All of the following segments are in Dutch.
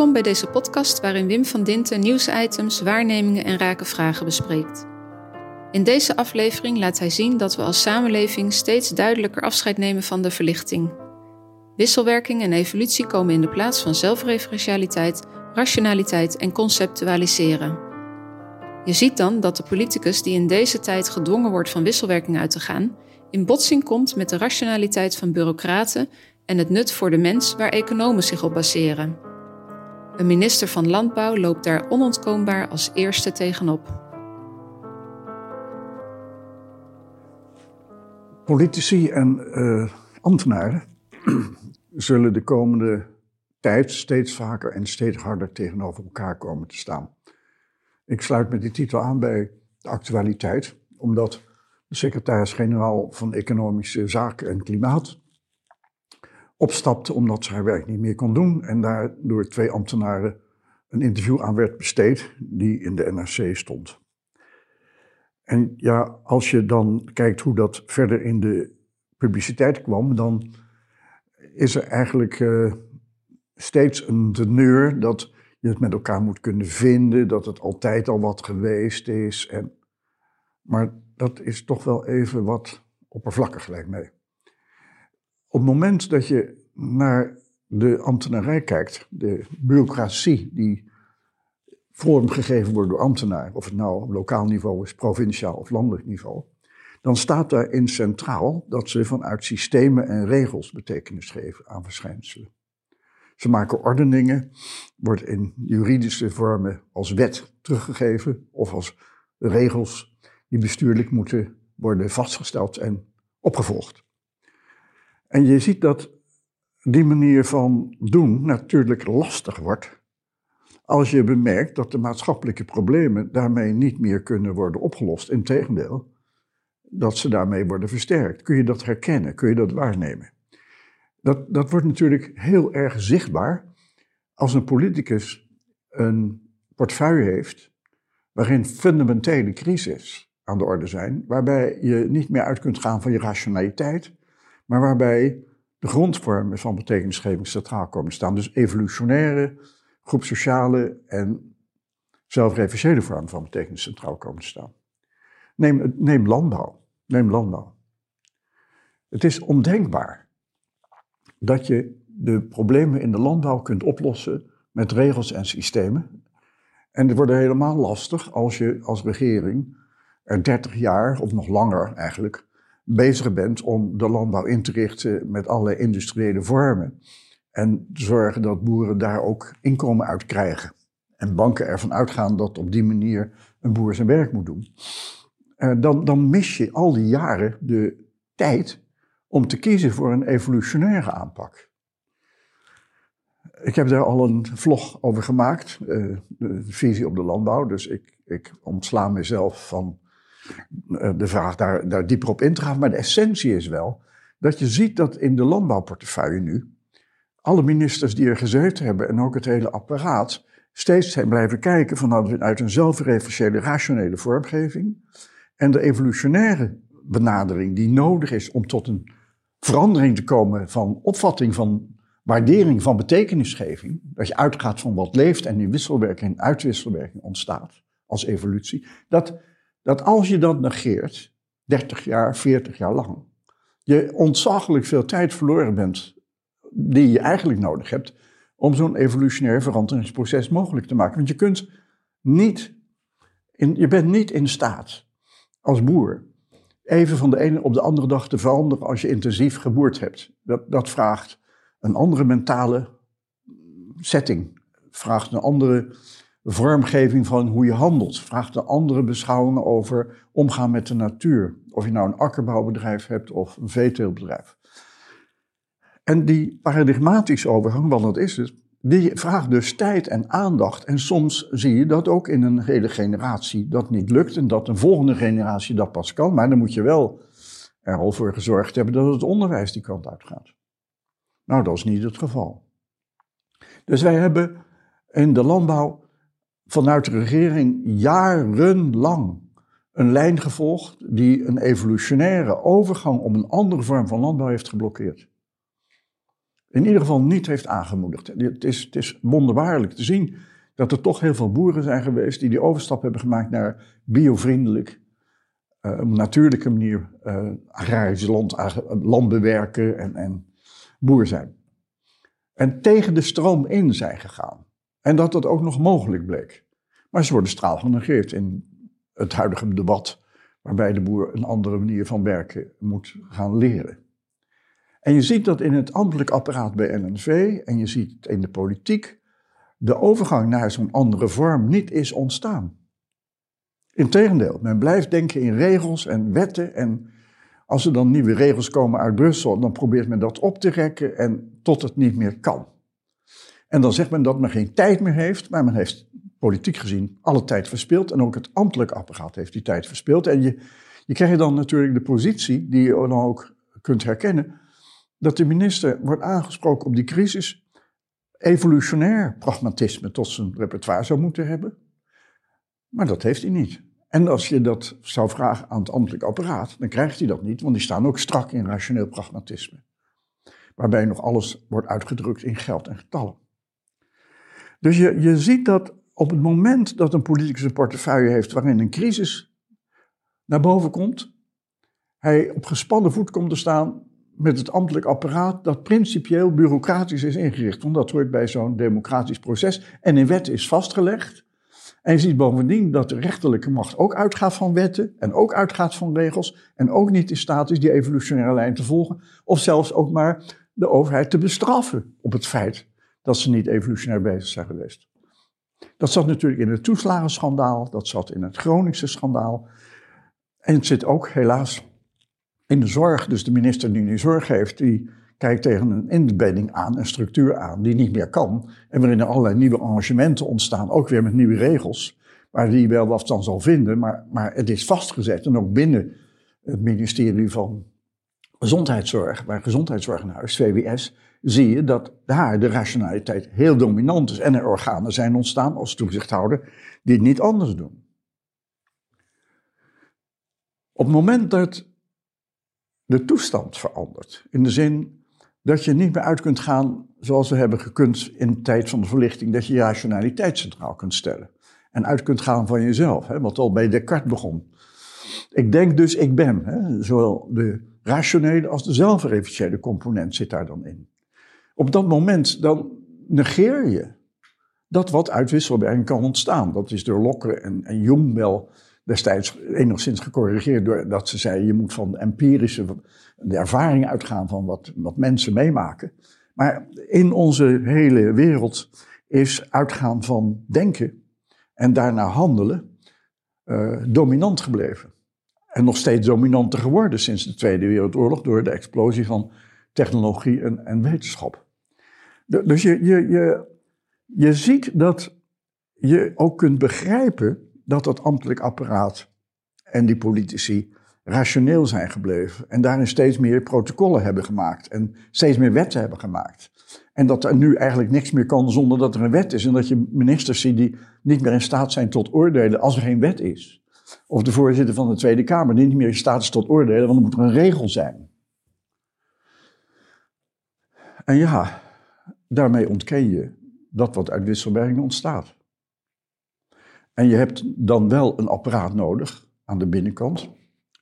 Welkom bij deze podcast waarin Wim van Dinten nieuwsitems, waarnemingen en rake vragen bespreekt. In deze aflevering laat hij zien dat we als samenleving steeds duidelijker afscheid nemen van de verlichting. Wisselwerking en evolutie komen in de plaats van zelfreferentialiteit, rationaliteit en conceptualiseren. Je ziet dan dat de politicus die in deze tijd gedwongen wordt van wisselwerking uit te gaan, in botsing komt met de rationaliteit van bureaucraten en het nut voor de mens waar economen zich op baseren. Een minister van Landbouw loopt daar onontkoombaar als eerste tegenop. Politici en uh, ambtenaren zullen de komende tijd steeds vaker en steeds harder tegenover elkaar komen te staan. Ik sluit met die titel aan bij de actualiteit, omdat de secretaris-generaal van Economische Zaken en Klimaat opstapte omdat ze haar werk niet meer kon doen en daar door twee ambtenaren een interview aan werd besteed die in de NRC stond. En ja, als je dan kijkt hoe dat verder in de publiciteit kwam, dan is er eigenlijk uh, steeds een teneur dat je het met elkaar moet kunnen vinden, dat het altijd al wat geweest is. En, maar dat is toch wel even wat oppervlakkig, lijkt mij. Op het moment dat je naar de ambtenarij kijkt, de bureaucratie die vormgegeven wordt door ambtenaren, of het nou op lokaal niveau is, provinciaal of landelijk niveau, dan staat daarin centraal dat ze vanuit systemen en regels betekenis geven aan verschijnselen. Ze maken ordeningen, wordt in juridische vormen als wet teruggegeven of als regels die bestuurlijk moeten worden vastgesteld en opgevolgd. En je ziet dat die manier van doen natuurlijk lastig wordt als je bemerkt dat de maatschappelijke problemen daarmee niet meer kunnen worden opgelost. Integendeel, dat ze daarmee worden versterkt. Kun je dat herkennen? Kun je dat waarnemen? Dat, dat wordt natuurlijk heel erg zichtbaar als een politicus een portefeuille heeft waarin fundamentele crisis aan de orde zijn, waarbij je niet meer uit kunt gaan van je rationaliteit, maar waarbij de grondvormen van betekenisgeving centraal komen staan. Dus evolutionaire, groepsociale en zelfreferentiële vormen van betekenis centraal komen te staan. Neem, neem landbouw. Neem landbouw. Het is ondenkbaar dat je de problemen in de landbouw kunt oplossen met regels en systemen. En het wordt helemaal lastig als je als regering er 30 jaar, of nog langer eigenlijk, bezig bent om de landbouw in te richten met allerlei industriële vormen. En zorgen dat boeren daar ook inkomen uit krijgen. En banken ervan uitgaan dat op die manier een boer zijn werk moet doen. Uh, dan, dan mis je al die jaren de tijd om te kiezen voor een evolutionaire aanpak. Ik heb daar al een vlog over gemaakt, uh, de visie op de landbouw. Dus ik, ik ontsla mezelf van de vraag daar, daar dieper op in te gaan. Maar de essentie is wel dat je ziet dat in de landbouwportefeuille nu alle ministers die er gezeten hebben en ook het hele apparaat steeds zijn blijven kijken vanuit een zelfreferentiële, rationele vormgeving. En de evolutionaire benadering die nodig is om tot een verandering te komen van opvatting van waardering van betekenisgeving, dat je uitgaat van wat leeft en die wisselwerking en uitwisselwerking ontstaat als evolutie, dat, dat als je dat negeert, 30 jaar, 40 jaar lang, je ontzaglijk veel tijd verloren bent die je eigenlijk nodig hebt om zo'n evolutionair veranderingsproces mogelijk te maken. Want je kunt niet, in, je bent niet in staat als boer even van de ene op de andere dag te veranderen als je intensief geboerd hebt. Dat, dat vraagt een andere mentale setting, vraagt een andere vormgeving van hoe je handelt, vraagt een andere beschouwingen over omgaan met de natuur. Of je nou een akkerbouwbedrijf hebt of een veeteeltbedrijf. En die paradigmatische overgang, want dat is het, die vraagt dus tijd en aandacht. En soms zie je dat ook in een hele generatie dat niet lukt en dat een volgende generatie dat pas kan. Maar dan moet je wel er al voor gezorgd hebben dat het onderwijs die kant uit gaat. Nou, dat is niet het geval. Dus wij hebben in de landbouw vanuit de regering jarenlang een lijn gevolgd die een evolutionaire overgang om een andere vorm van landbouw heeft geblokkeerd. in ieder geval niet heeft aangemoedigd. Het is, het is wonderbaarlijk te zien dat er toch heel veel boeren zijn geweest die die overstap hebben gemaakt naar biovriendelijk, uh, op natuurlijke manier uh, agrarisch land, land bewerken en, en boer zijn. En tegen de stroom in zijn gegaan. En dat dat ook nog mogelijk bleek. Maar ze worden straal genegeerd in het huidige debat, waarbij de boer een andere manier van werken moet gaan leren. En je ziet dat in het ambtelijk apparaat bij NNV en je ziet het in de politiek, de overgang naar zo'n andere vorm niet is ontstaan. Integendeel, men blijft denken in regels en wetten en als er dan nieuwe regels komen uit Brussel, dan probeert men dat op te rekken en tot het niet meer kan. En dan zegt men dat men geen tijd meer heeft, maar men heeft politiek gezien alle tijd verspeeld. En ook het ambtelijk apparaat heeft die tijd verspeeld. En je, je krijgt dan natuurlijk de positie, die je dan ook kunt herkennen, dat de minister wordt aangesproken op die crisis, evolutionair pragmatisme tot zijn repertoire zou moeten hebben. Maar dat heeft hij niet. En als je dat zou vragen aan het ambtelijk apparaat, dan krijgt hij dat niet, want die staan ook strak in rationeel pragmatisme. Waarbij nog alles wordt uitgedrukt in geld en getallen. Dus je, je ziet dat op het moment dat een politicus een portefeuille heeft waarin een crisis naar boven komt, hij op gespannen voet komt te staan met het ambtelijk apparaat dat principieel bureaucratisch is ingericht. Want dat hoort bij zo'n democratisch proces en in wet is vastgelegd. En je ziet bovendien dat de rechterlijke macht ook uitgaat van wetten en ook uitgaat van regels en ook niet in staat is die evolutionaire lijn te volgen of zelfs ook maar de overheid te bestraffen op het feit dat ze niet evolutionair bezig zijn geweest. Dat zat natuurlijk in het toeslagenschandaal, dat zat in het Groningse schandaal. En het zit ook helaas in de zorg. Dus de minister die nu zorg heeft, die kijkt tegen een inbedding aan, een structuur aan die niet meer kan. En waarin er allerlei nieuwe arrangementen ontstaan, ook weer met nieuwe regels. Waar die wel wat van zal vinden, maar, maar het is vastgezet. En ook binnen het ministerie van Gezondheidszorg, waar Gezondheidszorg in huis, VWS, zie je dat daar de rationaliteit heel dominant is. En er organen zijn ontstaan als toezichthouder die het niet anders doen. Op het moment dat de toestand verandert, in de zin dat je niet meer uit kunt gaan zoals we hebben gekund in de tijd van de verlichting, dat je je rationaliteit centraal kunt stellen. En uit kunt gaan van jezelf, hè, wat al bij Descartes begon. Ik denk dus ik ben. Hè, zowel de rationele als de zelfreferentiële component zit daar dan in. Op dat moment dan negeer je dat wat uit wisselwerking kan ontstaan. Dat is door Locke en, en Jung wel destijds enigszins gecorrigeerd doordat ze zeiden je moet van de empirische de ervaring uitgaan van wat, wat mensen meemaken. Maar in onze hele wereld is uitgaan van denken en daarna handelen uh, dominant gebleven. En nog steeds dominanter geworden sinds de Tweede Wereldoorlog door de explosie van technologie en, en wetenschap. Dus je, je, je, je ziet dat je ook kunt begrijpen dat dat ambtelijk apparaat en die politici rationeel zijn gebleven. En daarin steeds meer protocollen hebben gemaakt en steeds meer wetten hebben gemaakt. En dat er nu eigenlijk niks meer kan zonder dat er een wet is. En dat je ministers ziet die niet meer in staat zijn tot oordelen als er geen wet is. Of de voorzitter van de Tweede Kamer die niet meer in staat is tot oordelen, want er moet er een regel zijn. En ja, daarmee ontken je dat wat uit wisselwerking ontstaat. En je hebt dan wel een apparaat nodig aan de binnenkant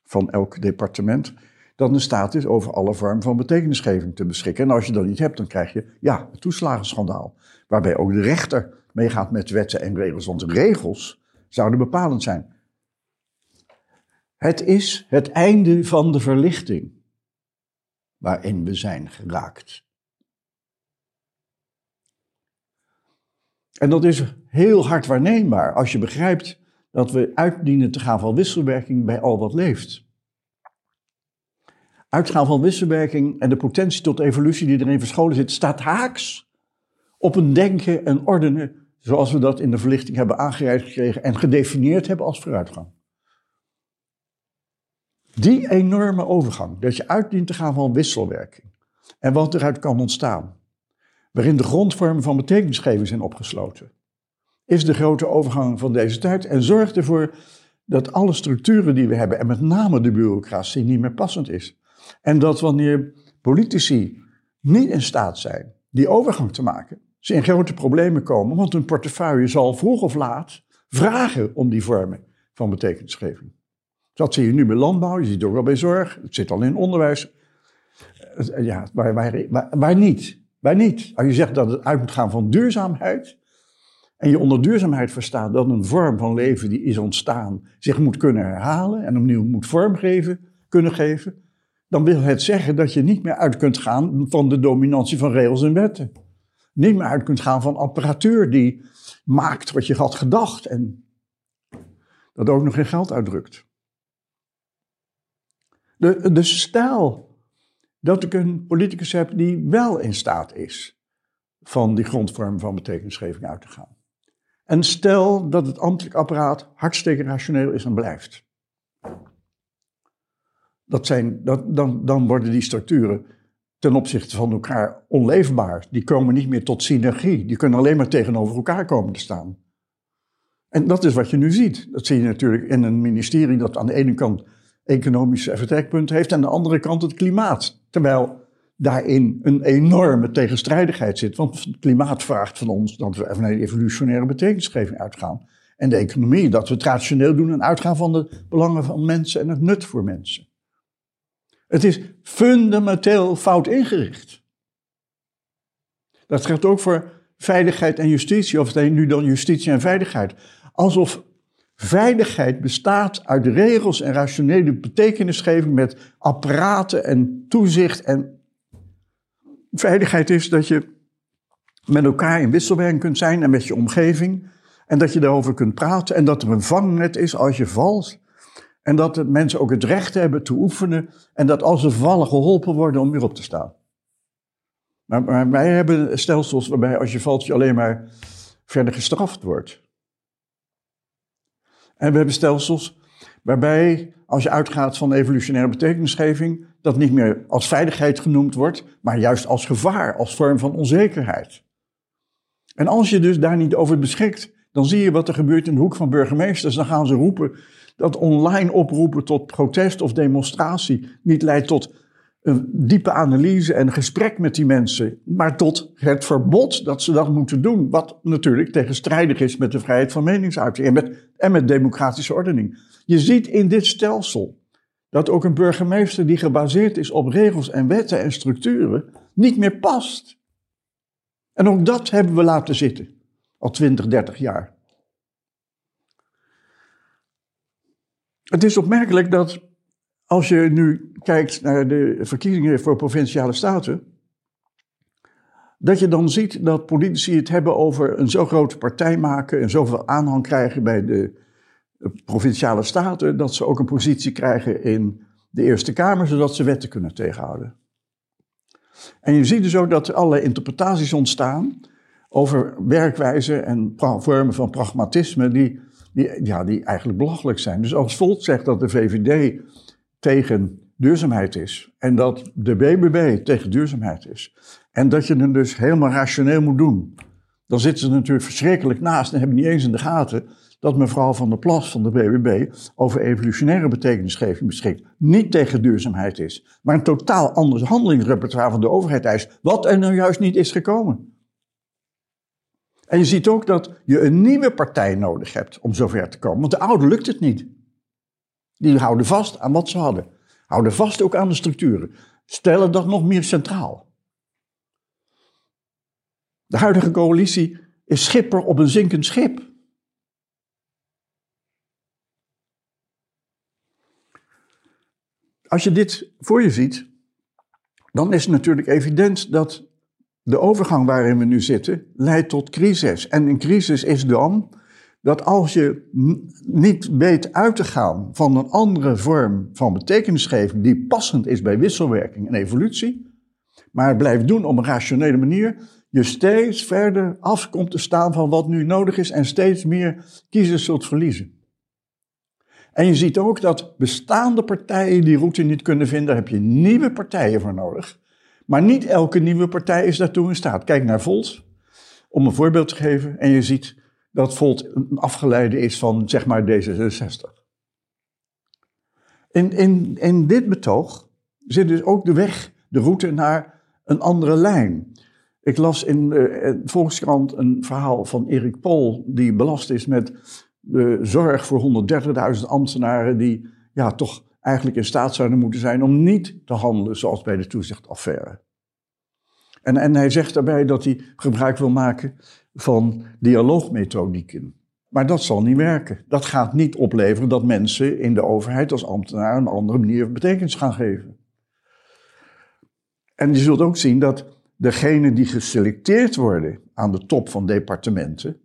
van elk departement, dat in staat is over alle vormen van betekenisgeving te beschikken. En als je dat niet hebt, dan krijg je, ja, het toeslagenschandaal. Waarbij ook de rechter meegaat met wetten en regels. Want regels zouden bepalend zijn. Het is het einde van de verlichting waarin we zijn geraakt. En dat is heel hard waarneembaar als je begrijpt dat we uitdienen te gaan van wisselwerking bij al wat leeft. Uitgaan van wisselwerking en de potentie tot evolutie die erin verscholen zit, staat haaks op een denken en ordenen zoals we dat in de verlichting hebben aangereikt gekregen en gedefinieerd hebben als vooruitgang. Die enorme overgang, dat je uitdient te gaan van wisselwerking en wat eruit kan ontstaan, waarin de grondvormen van betekenisgeving zijn opgesloten, is de grote overgang van deze tijd en zorgt ervoor dat alle structuren die we hebben, en met name de bureaucratie, niet meer passend is. En dat wanneer politici niet in staat zijn die overgang te maken, ze in grote problemen komen, want hun portefeuille zal vroeg of laat vragen om die vormen van betekenisgeving. Dat zie je nu bij landbouw, je ziet het ook wel bij zorg, het zit al in onderwijs. Eh, ja, waar, waar, waar, niet? Waar niet? Als je zegt dat het uit moet gaan van duurzaamheid, en je onder duurzaamheid verstaat dat een vorm van leven die is ontstaan zich moet kunnen herhalen en opnieuw moet vormgeven, kunnen geven, dan wil het zeggen dat je niet meer uit kunt gaan van de dominantie van regels en wetten. Niet meer uit kunt gaan van apparatuur die maakt wat je had gedacht en dat ook nog geen geld uitdrukt. De, de stijl dat ik een politicus heb die wel in staat is van die grondvorm van betekenisgeving uit te gaan. En stel dat het ambtelijk apparaat hartstikke rationeel is en blijft. Dat zijn, dat, dan, dan worden die structuren ten opzichte van elkaar onleefbaar. Die komen niet meer tot synergie. Die kunnen alleen maar tegenover elkaar komen te staan. En dat is wat je nu ziet. Dat zie je natuurlijk in een ministerie dat aan de ene kant economische vertrekpunten heeft, en de andere kant het klimaat. Terwijl daarin een enorme tegenstrijdigheid zit. Want het klimaat vraagt van ons dat we van een evolutionaire betekenisgeving uitgaan. En de economie dat we traditioneel doen en uitgaan van de belangen van mensen en het nut voor mensen. Het is fundamenteel fout ingericht. Dat geldt ook voor veiligheid en justitie, of nu dan justitie en veiligheid. Alsof veiligheid bestaat uit regels en rationele betekenisgeving met apparaten en toezicht en Veiligheid is dat je met elkaar in wisselwerking kunt zijn en met je omgeving. En dat je daarover kunt praten. En dat er een vangnet is als je valt. En dat de mensen ook het recht hebben te oefenen. En dat als ze vallen geholpen worden om weer op te staan. Maar, maar wij hebben stelsels waarbij als je valt je alleen maar verder gestraft wordt. En we hebben stelsels waarbij als je uitgaat van evolutionaire betekenisgeving, dat niet meer als veiligheid genoemd wordt, maar juist als gevaar, als vorm van onzekerheid. En als je dus daar niet over beschikt, dan zie je wat er gebeurt in de hoek van burgemeesters. Dan gaan ze roepen dat online oproepen tot protest of demonstratie niet leidt tot een diepe analyse en gesprek met die mensen, maar tot het verbod dat ze dat moeten doen. Wat natuurlijk tegenstrijdig is met de vrijheid van meningsuiting en met, en met democratische ordening. Je ziet in dit stelsel dat ook een burgemeester die gebaseerd is op regels en wetten en structuren niet meer past. En ook dat hebben we laten zitten, al 20, 30 jaar. Het is opmerkelijk dat als je nu kijkt naar de verkiezingen voor provinciale staten, dat je dan ziet dat politici het hebben over een zo grote partij maken en zoveel aanhang krijgen bij de provinciale staten, dat ze ook een positie krijgen in de Eerste Kamer, zodat ze wetten kunnen tegenhouden. En je ziet dus ook dat er allerlei interpretaties ontstaan over werkwijzen en vormen van pragmatisme die, die, ja, die eigenlijk belachelijk zijn. Dus als Volt zegt dat de VVD tegen duurzaamheid is en dat de BBB tegen duurzaamheid is en dat je het dus helemaal rationeel moet doen, dan zitten ze natuurlijk verschrikkelijk naast en hebben niet eens in de gaten dat mevrouw van der Plas van de BBB over evolutionaire betekenisgeving beschikt. Niet tegen duurzaamheid is, maar een totaal ander handelingsrepertoire van de overheid eist, wat er nou juist niet is gekomen. En je ziet ook dat je een nieuwe partij nodig hebt om zover te komen, want de oude lukt het niet. Die houden vast aan wat ze hadden, houden vast ook aan de structuren, stellen dat nog meer centraal. De huidige coalitie is schipper op een zinkend schip. Als je dit voor je ziet, dan is het natuurlijk evident dat de overgang waarin we nu zitten leidt tot crisis. En een crisis is dan dat als je niet weet uit te gaan van een andere vorm van betekenisgeving die passend is bij wisselwerking en evolutie, maar blijft doen op een rationele manier, je steeds verder af komt te staan van wat nu nodig is en steeds meer kiezers zult verliezen. En je ziet ook dat bestaande partijen die route niet kunnen vinden, daar heb je nieuwe partijen voor nodig. Maar niet elke nieuwe partij is daartoe in staat. Kijk naar Volt, om een voorbeeld te geven. En je ziet dat Volt afgeleide is van, zeg maar, D66. In, in, in dit betoog zit dus ook de weg, de route naar een andere lijn. Ik las in de Volkskrant een verhaal van Erik Pol, die belast is met de zorg voor 130.000 ambtenaren die ja, toch eigenlijk in staat zouden moeten zijn om niet te handelen zoals bij de toezichtaffaire. En, en hij zegt daarbij dat hij gebruik wil maken van dialoogmethodieken. Maar dat zal niet werken. Dat gaat niet opleveren dat mensen in de overheid als ambtenaar een andere manier betekenis gaan geven. En je zult ook zien dat degenen die geselecteerd worden aan de top van departementen,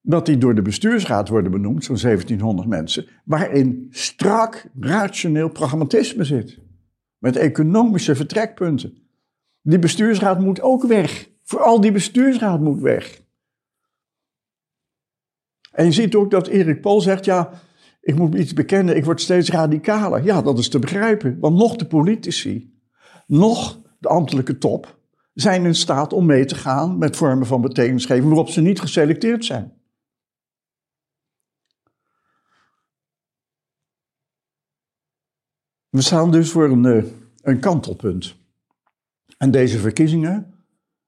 dat die door de bestuursraad worden benoemd, zo'n 1700 mensen, waarin strak rationeel pragmatisme zit. Met economische vertrekpunten. Die bestuursraad moet ook weg. Vooral die bestuursraad moet weg. En je ziet ook dat Erik Pol zegt, ja, ik moet iets bekennen, ik word steeds radicaler. Ja, dat is te begrijpen, want nog de politici, nog de ambtelijke top, zijn in staat om mee te gaan met vormen van betekenisgeving waarop ze niet geselecteerd zijn. We staan dus voor een, eh, een kantelpunt. En deze verkiezingen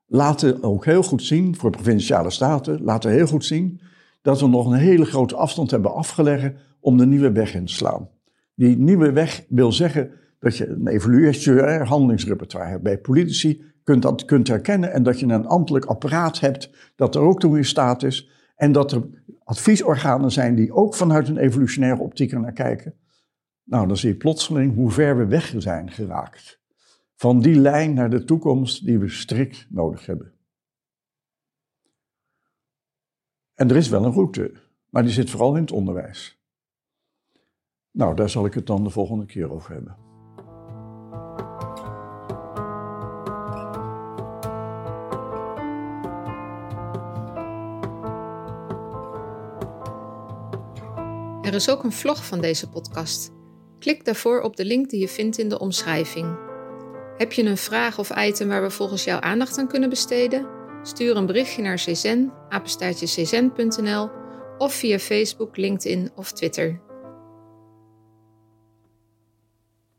laten ook heel goed zien, voor provinciale staten, laten heel goed zien dat we nog een hele grote afstand hebben afgelegd om de nieuwe weg in te slaan. Die nieuwe weg wil zeggen dat je een evaluatie, handelingsrepertoire hebt. Bij politici kunt dat kunt herkennen en dat je een ambtelijk apparaat hebt dat er ook toe in staat is. En dat er adviesorganen zijn die ook vanuit een evolutionaire optiek er naar kijken. Nou, dan zie je plotseling hoe ver we weg zijn geraakt. Van die lijn naar de toekomst die we strikt nodig hebben. En er is wel een route, maar die zit vooral in het onderwijs. Nou, daar zal ik het dan de volgende keer over hebben. Er is ook een vlog van deze podcast. Klik daarvoor op de link die je vindt in de omschrijving. Heb je een vraag of item waar we volgens jou aandacht aan kunnen besteden? Stuur een berichtje naar czen, of via Facebook, LinkedIn of Twitter.